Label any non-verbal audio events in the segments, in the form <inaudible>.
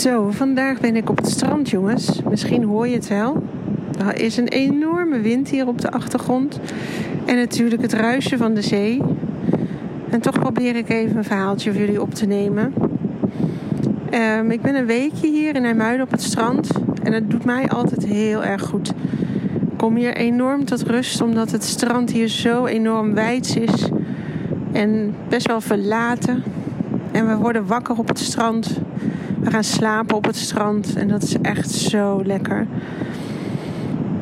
Zo, vandaag ben ik op het strand, jongens. Misschien hoor je het wel. Er is een enorme wind hier op de achtergrond. En natuurlijk het ruisen van de zee. En toch probeer ik even een verhaaltje voor jullie op te nemen. Um, ik ben een weekje hier in IJmuiden op het strand. En het doet mij altijd heel erg goed. Ik kom hier enorm tot rust, omdat het strand hier zo enorm wijd is. En best wel verlaten. En we worden wakker op het strand. We gaan slapen op het strand en dat is echt zo lekker.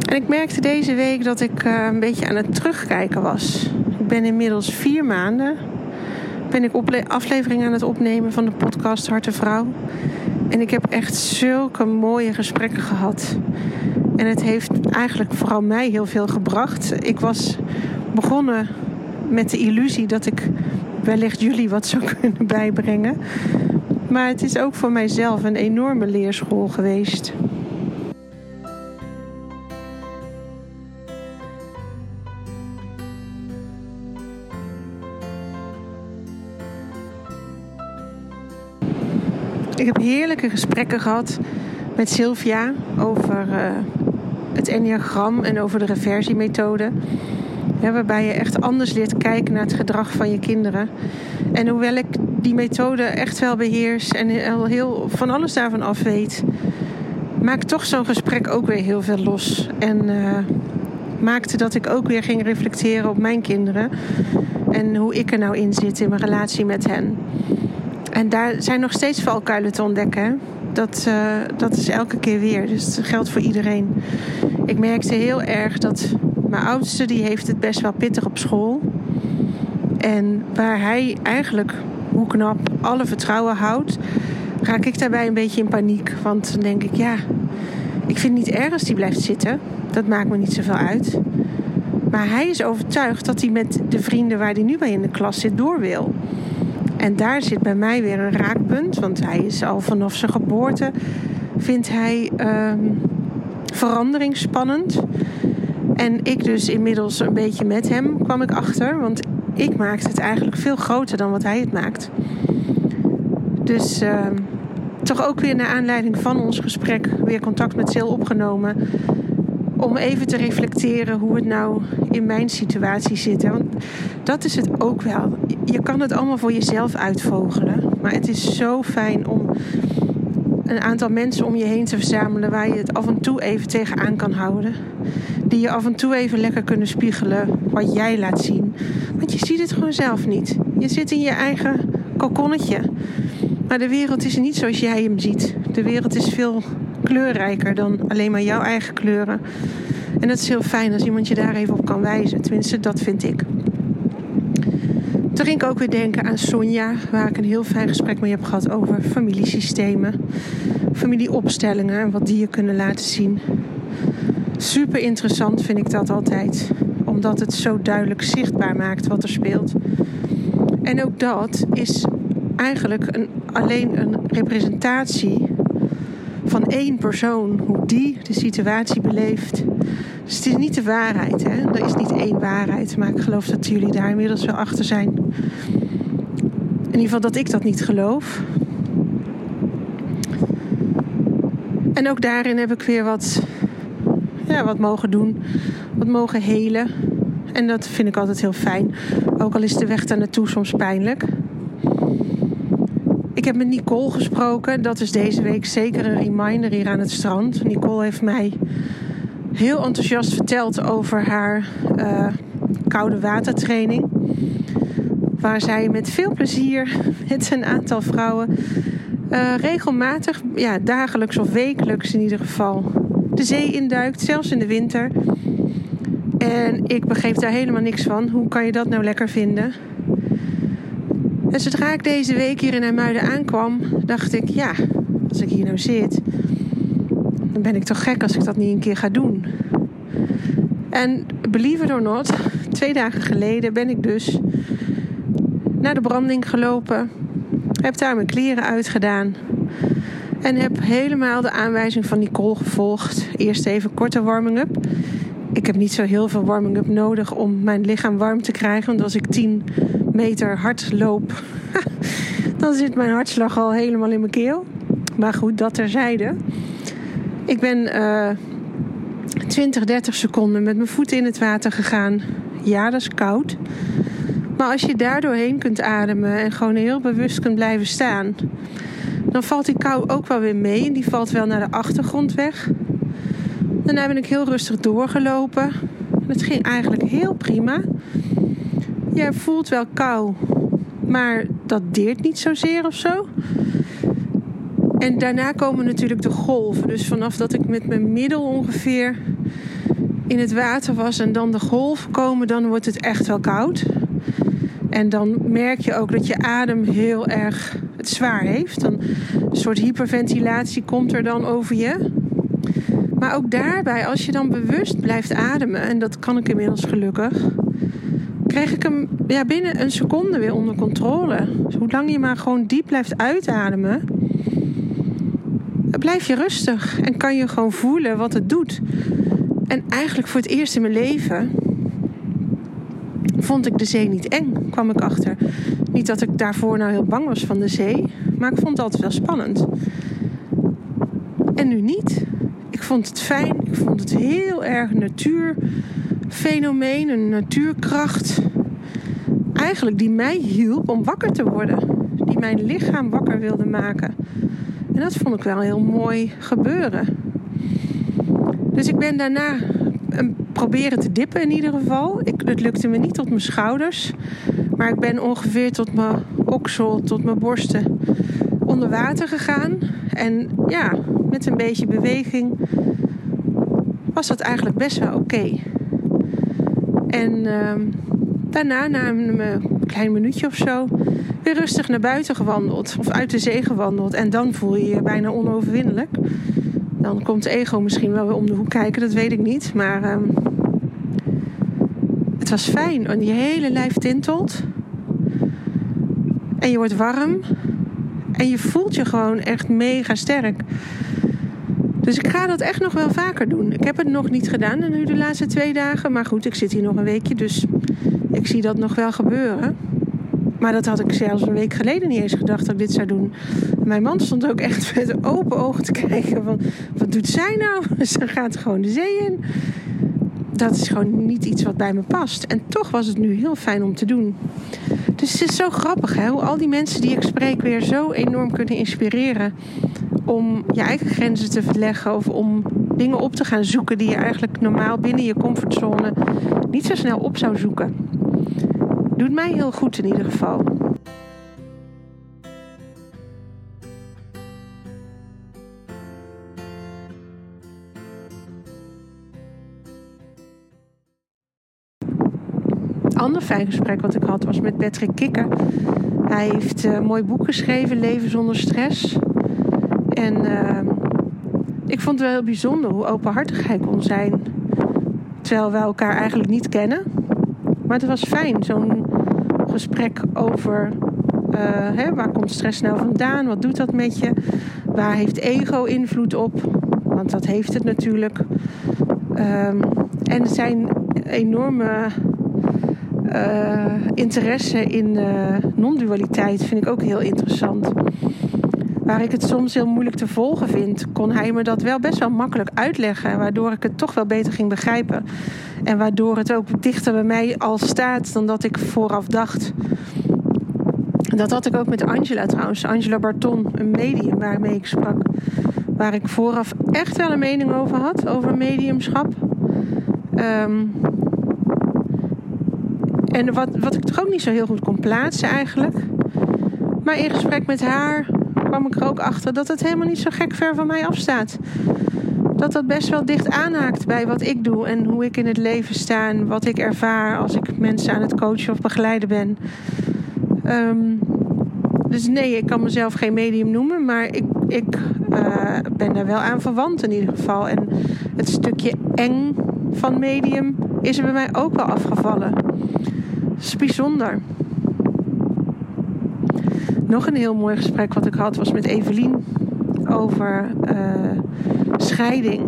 En ik merkte deze week dat ik uh, een beetje aan het terugkijken was. Ik ben inmiddels vier maanden ben ik afleveringen aan het opnemen van de podcast Harte Vrouw. En ik heb echt zulke mooie gesprekken gehad. En het heeft eigenlijk vooral mij heel veel gebracht. Ik was begonnen met de illusie dat ik wellicht jullie wat zou <laughs> kunnen bijbrengen. Maar het is ook voor mijzelf een enorme leerschool geweest. Ik heb heerlijke gesprekken gehad met Sylvia over uh, het enneagram en over de reversiemethode. Waarbij je echt anders leert kijken naar het gedrag van je kinderen. En hoewel ik die methode echt wel beheers en al heel van alles daarvan af weet, maakt toch zo'n gesprek ook weer heel veel los. En uh, maakte dat ik ook weer ging reflecteren op mijn kinderen en hoe ik er nou in zit in mijn relatie met hen. En daar zijn nog steeds valkuilen te ontdekken. Dat, uh, dat is elke keer weer. Dus dat geldt voor iedereen. Ik merkte heel erg dat mijn oudste die heeft het best wel pittig op school. En waar hij eigenlijk, hoe knap, alle vertrouwen houdt, raak ik daarbij een beetje in paniek. Want dan denk ik, ja, ik vind het niet erg als die blijft zitten. Dat maakt me niet zoveel uit. Maar hij is overtuigd dat hij met de vrienden waar hij nu bij in de klas zit door wil. En daar zit bij mij weer een raakpunt. Want hij is al vanaf zijn geboorte, vindt hij um, verandering spannend. En ik dus inmiddels een beetje met hem kwam ik achter. Want ik maakte het eigenlijk veel groter dan wat hij het maakt. Dus uh, toch ook weer naar aanleiding van ons gesprek weer contact met Sil opgenomen. Om even te reflecteren hoe het nou in mijn situatie zit. Want dat is het ook wel. Je kan het allemaal voor jezelf uitvogelen. Maar het is zo fijn om een aantal mensen om je heen te verzamelen waar je het af en toe even tegenaan kan houden. Die je af en toe even lekker kunnen spiegelen wat jij laat zien. Want je ziet het gewoon zelf niet. Je zit in je eigen kokonnetje. Maar de wereld is niet zoals jij hem ziet. De wereld is veel kleurrijker dan alleen maar jouw eigen kleuren. En dat is heel fijn als iemand je daar even op kan wijzen. Tenminste, dat vind ik. Toen ging ik ook weer denken aan Sonja, waar ik een heel fijn gesprek mee heb gehad over familiesystemen, familieopstellingen en wat die je kunnen laten zien. Super interessant vind ik dat altijd, omdat het zo duidelijk zichtbaar maakt wat er speelt. En ook dat is eigenlijk een, alleen een representatie van één persoon, hoe die de situatie beleeft. Dus het is niet de waarheid, hè? er is niet één waarheid, maar ik geloof dat jullie daar inmiddels wel achter zijn. In ieder geval dat ik dat niet geloof. En ook daarin heb ik weer wat ja, wat mogen doen, wat mogen helen. En dat vind ik altijd heel fijn. Ook al is de weg daar naartoe soms pijnlijk. Ik heb met Nicole gesproken. Dat is deze week zeker een reminder hier aan het strand. Nicole heeft mij heel enthousiast verteld over haar uh, koude watertraining. Waar zij met veel plezier met een aantal vrouwen uh, regelmatig, ja, dagelijks of wekelijks in ieder geval, de zee induikt, zelfs in de winter. En ik begreep daar helemaal niks van. Hoe kan je dat nou lekker vinden? En zodra ik deze week hier in Hermuiden aankwam, dacht ik, ja, als ik hier nou zit, dan ben ik toch gek als ik dat niet een keer ga doen. En believe it or not, twee dagen geleden ben ik dus naar de branding gelopen. Heb daar mijn kleren uitgedaan. En heb helemaal de aanwijzing van Nicole gevolgd. Eerst even korte warming-up. Ik heb niet zo heel veel warming-up nodig om mijn lichaam warm te krijgen. Want als ik 10 meter hard loop, <laughs> dan zit mijn hartslag al helemaal in mijn keel. Maar goed, dat terzijde. Ik ben uh, 20, 30 seconden met mijn voeten in het water gegaan. Ja, dat is koud. Maar als je daar doorheen kunt ademen en gewoon heel bewust kunt blijven staan, dan valt die kou ook wel weer mee. En die valt wel naar de achtergrond weg. Daarna ben ik heel rustig doorgelopen. Het ging eigenlijk heel prima. Je voelt wel kou, maar dat deert niet zozeer of zo. En daarna komen natuurlijk de golven. Dus vanaf dat ik met mijn middel ongeveer in het water was en dan de golven komen, dan wordt het echt wel koud. En dan merk je ook dat je adem heel erg het zwaar heeft. Dan een soort hyperventilatie komt er dan over je. Maar ook daarbij, als je dan bewust blijft ademen, en dat kan ik inmiddels gelukkig, kreeg ik hem ja, binnen een seconde weer onder controle. Dus hoe lang je maar gewoon diep blijft uitademen, blijf je rustig en kan je gewoon voelen wat het doet. En eigenlijk voor het eerst in mijn leven vond ik de zee niet eng, kwam ik achter. Niet dat ik daarvoor nou heel bang was van de zee, maar ik vond het altijd wel spannend. En nu niet. Ik vond het fijn, ik vond het heel erg een natuurfenomeen, een natuurkracht. Eigenlijk die mij hielp om wakker te worden. Die mijn lichaam wakker wilde maken. En dat vond ik wel heel mooi gebeuren. Dus ik ben daarna proberen te dippen in ieder geval. Ik, het lukte me niet tot mijn schouders. Maar ik ben ongeveer tot mijn oksel, tot mijn borsten onder water gegaan. En ja, met een beetje beweging was dat eigenlijk best wel oké. En uh, daarna, na een, een klein minuutje of zo, weer rustig naar buiten gewandeld. Of uit de zee gewandeld. En dan voel je je bijna onoverwinnelijk. Dan komt ego misschien wel weer om de hoek kijken, dat weet ik niet. Maar uh, het was fijn. En je hele lijf tintelt. En je wordt warm. En je voelt je gewoon echt mega sterk. Dus ik ga dat echt nog wel vaker doen. Ik heb het nog niet gedaan nu de laatste twee dagen. Maar goed, ik zit hier nog een weekje. Dus ik zie dat nog wel gebeuren. Maar dat had ik zelfs een week geleden niet eens gedacht dat ik dit zou doen. Mijn man stond ook echt <laughs> met open ogen te kijken van... Wat doet zij nou? <laughs> Ze gaat gewoon de zee in. Dat is gewoon niet iets wat bij me past. En toch was het nu heel fijn om te doen. Dus het is zo grappig hè? hoe al die mensen die ik spreek weer zo enorm kunnen inspireren om je eigen grenzen te verleggen of om dingen op te gaan zoeken die je eigenlijk normaal binnen je comfortzone niet zo snel op zou zoeken. Doet mij heel goed in ieder geval. ander fijn gesprek wat ik had was met Patrick Kikker. Hij heeft een mooi boek geschreven, Leven zonder stress. En uh, ik vond het wel heel bijzonder hoe openhartig hij kon zijn. Terwijl we elkaar eigenlijk niet kennen. Maar het was fijn, zo'n gesprek over uh, hè, waar komt stress nou vandaan? Wat doet dat met je? Waar heeft ego invloed op? Want dat heeft het natuurlijk. Um, en zijn enorme uh, interesse in uh, non-dualiteit vind ik ook heel interessant. Waar ik het soms heel moeilijk te volgen vind, kon hij me dat wel best wel makkelijk uitleggen. Waardoor ik het toch wel beter ging begrijpen. En waardoor het ook dichter bij mij al staat dan dat ik vooraf dacht. Dat had ik ook met Angela trouwens. Angela Barton, een medium waarmee ik sprak. Waar ik vooraf echt wel een mening over had, over mediumschap. Ehm, en wat, wat ik toch ook niet zo heel goed kon plaatsen eigenlijk. Maar in gesprek met haar kwam ik er ook achter dat het helemaal niet zo gek ver van mij afstaat. Dat dat best wel dicht aanhaakt bij wat ik doe en hoe ik in het leven sta en wat ik ervaar als ik mensen aan het coachen of begeleiden ben. Ehm, dus nee, ik kan mezelf geen medium noemen, maar ik, ik uh, ben daar wel aan verwant in ieder geval. En het stukje eng van medium is er bij mij ook wel afgevallen. Dat is bijzonder. Nog een heel mooi gesprek wat ik had was met Evelien over uh, scheiding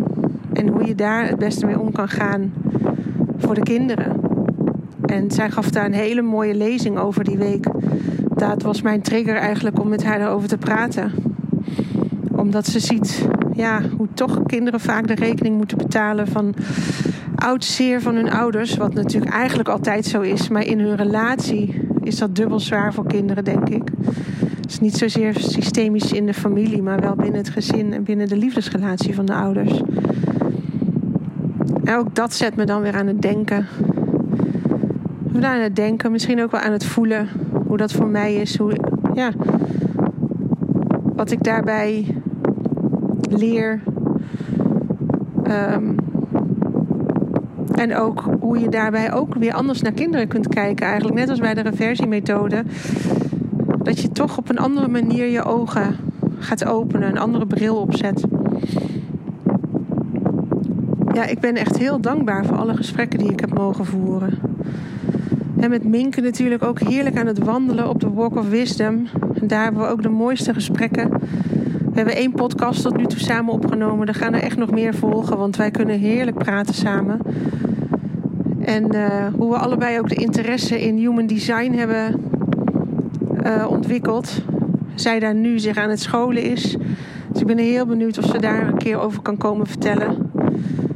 en hoe je daar het beste mee om kan gaan voor de kinderen. En zij gaf daar een hele mooie lezing over die week. Dat was mijn trigger eigenlijk om met haar daarover te praten. Omdat ze ziet ja, hoe toch kinderen vaak de rekening moeten betalen van oud zeer van hun ouders. Wat natuurlijk eigenlijk altijd zo is. Maar in hun relatie is dat dubbel zwaar voor kinderen, denk ik. Het is niet zozeer systemisch in de familie, maar wel binnen het gezin en binnen de liefdesrelatie van de ouders. En ook dat zet me dan weer aan het denken. Of aan het denken, misschien ook wel aan het voelen hoe dat voor mij is. Hoe, ja, wat ik daarbij leer. Um, en ook hoe je daarbij ook weer anders naar kinderen kunt kijken. Eigenlijk net als bij de reversiemethode. Dat je toch op een andere manier je ogen gaat openen. Een andere bril opzet. Ja, ik ben echt heel dankbaar voor alle gesprekken die ik heb mogen voeren. En met Minke natuurlijk ook heerlijk aan het wandelen op de Walk of Wisdom. Daar hebben we ook de mooiste gesprekken. We hebben één podcast tot nu toe samen opgenomen. Er gaan er echt nog meer volgen, want wij kunnen heerlijk praten samen. En uh, hoe we allebei ook de interesse in human design hebben uh, ontwikkeld. Zij daar nu zich aan het scholen is. Dus ik ben heel benieuwd of ze daar een keer over kan komen vertellen.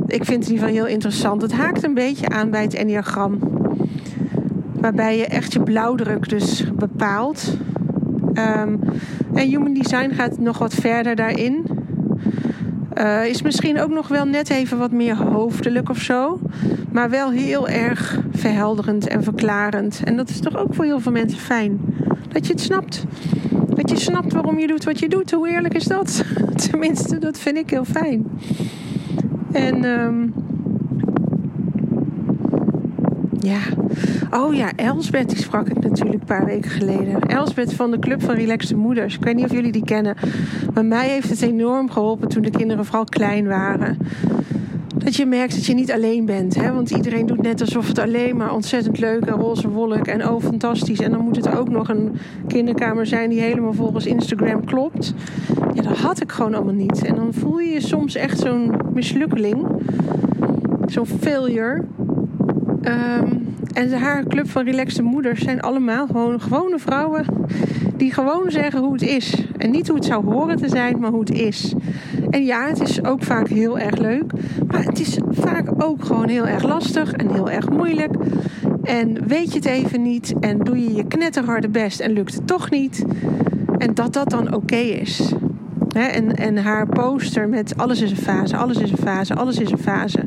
Ik vind het in ieder geval heel interessant. Het haakt een beetje aan bij het enneagram. Waarbij je echt je blauwdruk dus bepaalt. Um, en human design gaat nog wat verder daarin. Uh, is misschien ook nog wel net even wat meer hoofdelijk of zo. Maar wel heel erg verhelderend en verklarend. En dat is toch ook voor heel veel mensen fijn. Dat je het snapt. Dat je snapt waarom je doet wat je doet. Hoe eerlijk is dat? <laughs> Tenminste, dat vind ik heel fijn. En um, ja. Oh ja, Elsbeth, die sprak ik natuurlijk een paar weken geleden. Elsbeth van de Club van Relaxte Moeders. Ik weet niet of jullie die kennen. Maar mij heeft het enorm geholpen toen de kinderen vooral klein waren. Dat je merkt dat je niet alleen bent. Hè? Want iedereen doet net alsof het alleen maar ontzettend leuk en roze wolk en oh fantastisch. En dan moet het ook nog een kinderkamer zijn die helemaal volgens Instagram klopt. Ja, dat had ik gewoon allemaal niet. En dan voel je je soms echt zo'n mislukkeling. Zo'n failure. Um, en haar club van relaxte moeders zijn allemaal gewoon gewone vrouwen die gewoon zeggen hoe het is. En niet hoe het zou horen te zijn, maar hoe het is. En ja, het is ook vaak heel erg leuk. Maar het is vaak ook gewoon heel erg lastig en heel erg moeilijk. En weet je het even niet en doe je je knetterharde best en lukt het toch niet. En dat dat dan oké is. en, en haar poster met alles is een fase, alles is een fase, alles is een fase.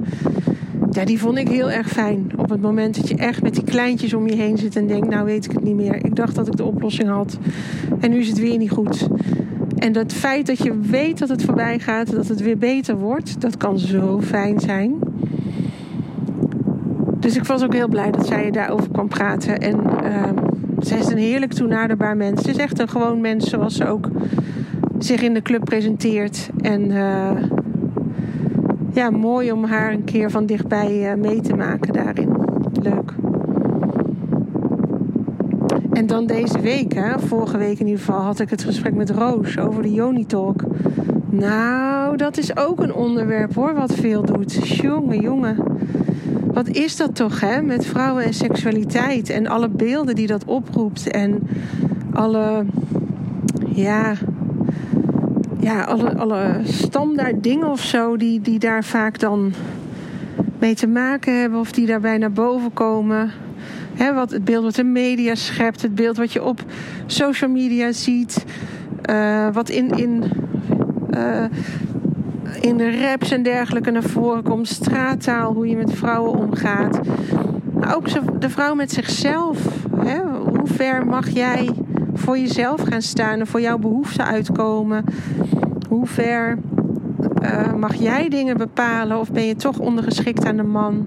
Ja, die vond ik heel erg fijn. Op het moment dat je echt met die kleintjes om je heen zit en denkt, nou weet ik het niet meer. Ik dacht dat ik de oplossing had. En nu is het weer niet goed. En dat feit dat je weet dat het voorbij gaat, dat het weer beter wordt, dat kan zo fijn zijn. Dus ik was ook heel blij dat zij daarover kwam praten. En uh, zij is een heerlijk toenaderbaar mens. Ze is echt een gewoon mens zoals ze ook zich in de club presenteert. En uh, ja, mooi om haar een keer van dichtbij uh, mee te maken daarin. Leuk. En dan deze week, hè, vorige week in ieder geval, had ik het gesprek met Roos over de Yoni Talk. Nou, dat is ook een onderwerp hoor, wat veel doet. Jongen, jongen. Wat is dat toch, hè? Met vrouwen en seksualiteit en alle beelden die dat oproept. En alle, ja, ja, alle, alle standaard dingen of zo die, die daar vaak dan mee te maken hebben of die daarbij naar boven komen. He, wat, het beeld wat de media schept, het beeld wat je op social media ziet, uh, wat in, in, uh, in de raps en dergelijke naar voren komt, straattaal, hoe je met vrouwen omgaat. Maar ook de vrouw met zichzelf. Hè? Hoe ver mag jij voor jezelf gaan staan en voor jouw behoeften uitkomen? Hoe ver uh, mag jij dingen bepalen of ben je toch ondergeschikt aan de man?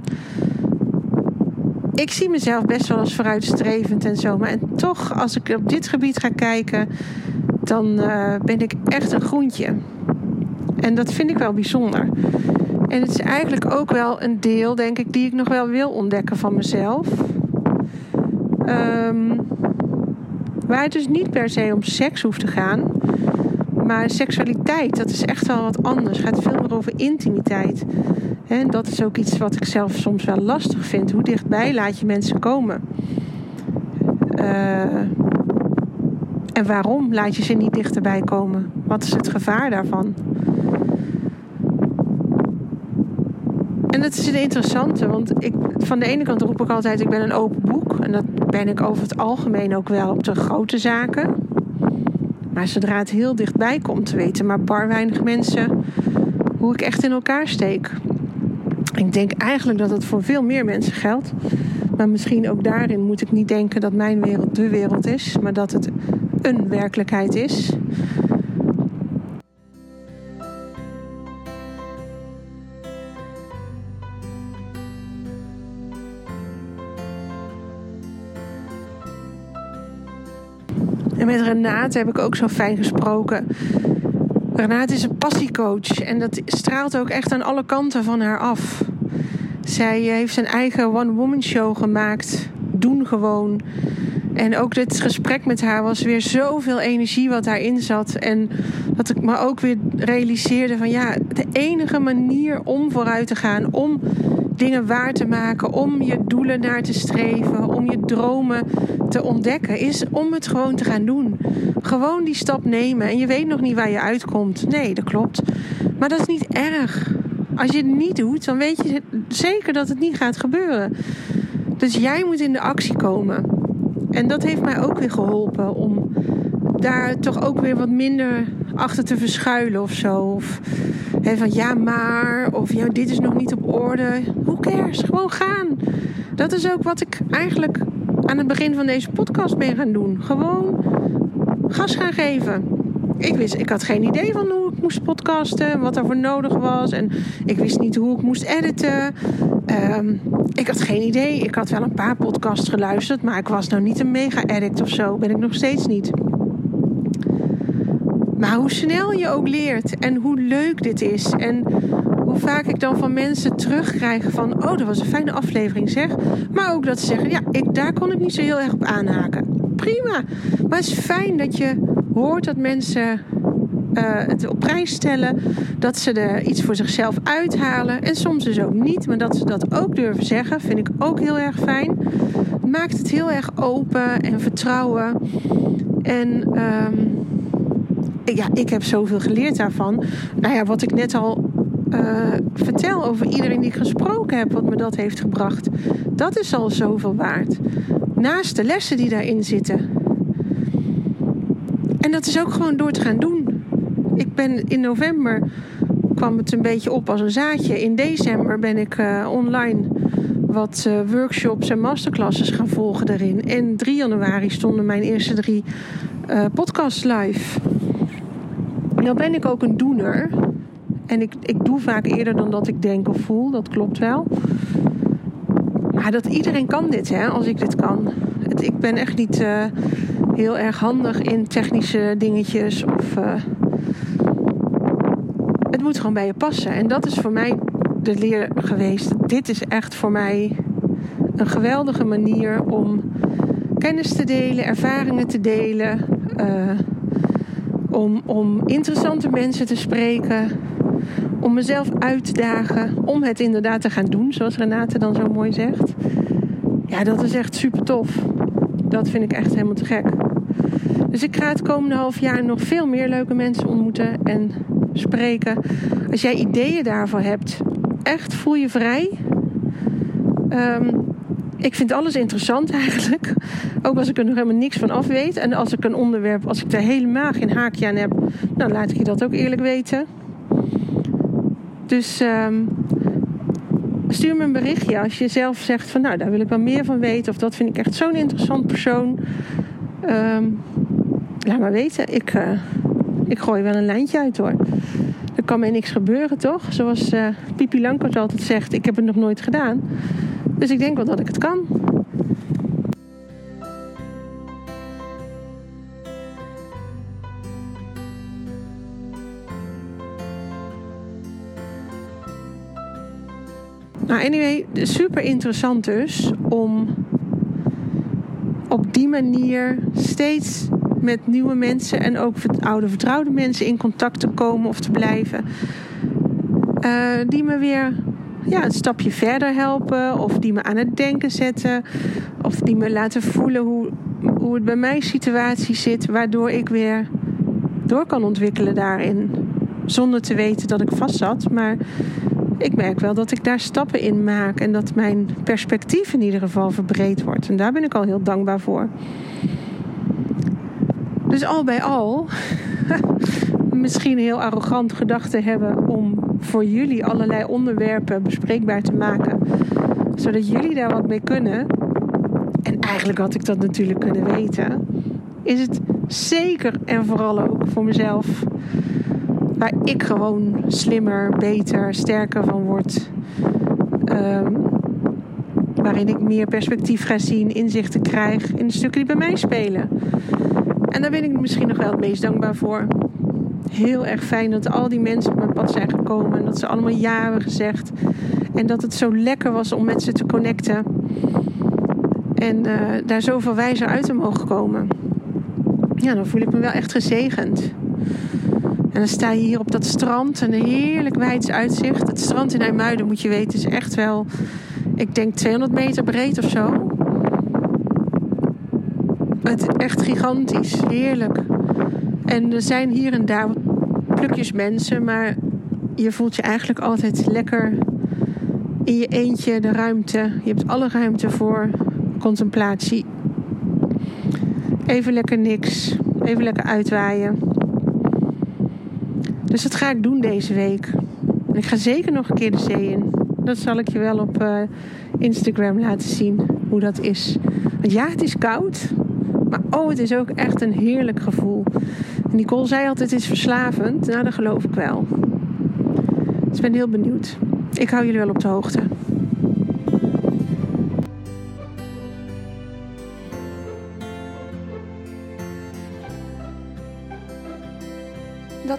Ik zie mezelf best wel als vooruitstrevend en zo. Maar en toch, als ik op dit gebied ga kijken, dan uh, ben ik echt een groentje. En dat vind ik wel bijzonder. En het is eigenlijk ook wel een deel, denk ik, die ik nog wel wil ontdekken van mezelf. Um, waar het dus niet per se om seks hoeft te gaan. Maar seksualiteit, dat is echt wel wat anders. Het gaat veel meer over intimiteit. En dat is ook iets wat ik zelf soms wel lastig vind. Hoe dichtbij laat je mensen komen? Uh, en waarom laat je ze niet dichterbij komen? Wat is het gevaar daarvan? Dat is een interessante, want ik, van de ene kant roep ik altijd: ik ben een open boek. En dat ben ik over het algemeen ook wel op de grote zaken. Maar zodra het heel dichtbij komt, weten maar bar weinig mensen hoe ik echt in elkaar steek. Ik denk eigenlijk dat het voor veel meer mensen geldt. Maar misschien ook daarin moet ik niet denken dat mijn wereld de wereld is, maar dat het een werkelijkheid is. En met Renate heb ik ook zo fijn gesproken. Renate is een passiecoach en dat straalt ook echt aan alle kanten van haar af. Zij heeft zijn eigen one-woman show gemaakt. Doen gewoon. En ook dit gesprek met haar was weer zoveel energie wat daarin zat. En dat ik me ook weer realiseerde van ja, de enige manier om vooruit te gaan, om dingen waar te maken, om je doelen naar te streven, om je dromen te ontdekken, is om het gewoon te gaan doen. Gewoon die stap nemen. En je weet nog niet waar je uitkomt. Nee, dat klopt. Maar dat is niet erg. Als je het niet doet, dan weet je zeker dat het niet gaat gebeuren. Dus jij moet in de actie komen. En dat heeft mij ook weer geholpen om daar toch ook weer wat minder achter te verschuilen of zo. Of van ja, maar. Of ja, dit is nog niet op orde. Hoe cares? Gewoon gaan. Dat is ook wat ik eigenlijk aan het begin van deze podcast ben gaan doen. Gewoon gas gaan geven. Ik, wist, ik had geen idee van hoe ik moest podcasten, wat er voor nodig was. En ik wist niet hoe ik moest editen. Um, ik had geen idee. Ik had wel een paar podcasts geluisterd, maar ik was nou niet een mega-edit of zo. Ben ik nog steeds niet. Maar hoe snel je ook leert en hoe leuk dit is. En hoe vaak ik dan van mensen terugkrijg van... oh, dat was een fijne aflevering zeg. Maar ook dat ze zeggen, ja, ik, daar kon ik niet zo heel erg op aanhaken. Prima. Maar het is fijn dat je hoort dat mensen uh, het op prijs stellen. Dat ze er iets voor zichzelf uithalen. En soms dus ook niet. Maar dat ze dat ook durven zeggen, vind ik ook heel erg fijn. Maakt het heel erg open en vertrouwen. En... Um, ja, ik heb zoveel geleerd daarvan. Nou ja, wat ik net al uh, vertel over iedereen die ik gesproken heb, wat me dat heeft gebracht, dat is al zoveel waard. Naast de lessen die daarin zitten. En dat is ook gewoon door te gaan doen. Ik ben in november kwam het een beetje op als een zaadje. In december ben ik uh, online wat uh, workshops en masterclasses gaan volgen daarin. En 3 januari stonden mijn eerste drie podcasts live. Nou ben ik ook een doener. En ik, ik doe vaak eerder dan dat ik denk of voel. Dat klopt wel. Maar dat iedereen kan dit, hè, als ik dit kan. Ik ben echt niet uh, heel erg handig in technische dingetjes. Of, uh, het moet gewoon bij je passen. En dat is voor mij de leer geweest. Dit is echt voor mij een geweldige manier om kennis te delen, ervaringen te delen. Uh, om, om interessante mensen te spreken, om mezelf uit te dagen, om het inderdaad te gaan doen, zoals Renate dan zo mooi zegt. Ja, dat is echt super tof. Dat vind ik echt helemaal te gek. Dus ik ga het komende half jaar nog veel meer leuke mensen ontmoeten en spreken. Als jij ideeën daarvoor hebt, echt voel je vrij. Ehm, ik vind alles interessant <laughs> eigenlijk. Ook als ik er nog helemaal niks van af weet. En als ik een onderwerp, als ik er helemaal geen haakje aan heb, dan laat ik je dat ook eerlijk weten. Dus ehm, stuur me een berichtje als je zelf zegt van nou, daar wil ik wel meer van weten. Of dat vind ik echt zo'n interessant persoon. Ehm, laat maar weten. Ik, uh, ik gooi wel een lijntje uit hoor. Er kan mij niks gebeuren, toch? Zoals uh, Pipi Lankert altijd zegt, ik heb het nog nooit gedaan. Dus ik denk wel dat ik het kan. Nou, anyway, super interessant dus om op die manier steeds met nieuwe mensen en ook oude vertrouwde mensen in contact te komen of te blijven. Uh, die me weer ja, een stapje verder helpen, of die me aan het denken zetten, of die me laten voelen hoe, hoe het bij mijn situatie zit, waardoor ik weer door kan ontwikkelen daarin. Zonder te weten dat ik vast zat, maar ik merk wel dat ik daar stappen in maak en dat mijn perspectief in ieder geval verbreed wordt. En daar ben ik al heel dankbaar voor. Dus al bij al, <laughs> misschien heel arrogant gedachte hebben om voor jullie allerlei onderwerpen bespreekbaar te maken, zodat jullie daar wat mee kunnen. En eigenlijk had ik dat natuurlijk kunnen weten. Is het zeker en vooral ook voor mezelf waar ik gewoon slimmer, beter, sterker van word. Um, waarin ik meer perspectief ga zien, inzichten krijg in de stukken die bij mij spelen. En daar ben ik misschien nog wel het meest dankbaar voor. Heel erg fijn dat al die mensen op mijn pad zijn gekomen en dat ze allemaal ja hebben gezegd. En dat het zo lekker was om met ze te connecten. En uh, daar zoveel wijzer uit te mogen komen. Ja, dan voel ik me wel echt gezegend. En dan sta je hier op dat strand en een heerlijk wijds uitzicht. Het strand in IJmuiden, moet je weten, is echt wel, ik denk 200 meter breed of zo. Het is echt gigantisch, heerlijk. En er zijn hier en daar plukjes mensen, maar je voelt je eigenlijk altijd lekker in je eentje de ruimte. Je hebt alle ruimte voor contemplatie. Even lekker niks, even lekker uitwaaien. Dus dat ga ik doen deze week. Ik ga zeker nog een keer de zee in. Dat zal ik je wel op uh, Instagram laten zien hoe dat is. Want ja, het is koud. Maar oh, het is ook echt een heerlijk gevoel. Nicole zei altijd: het is verslavend. Nou, dat geloof ik wel. Dus ik ben heel benieuwd. Ik hou jullie wel op de hoogte.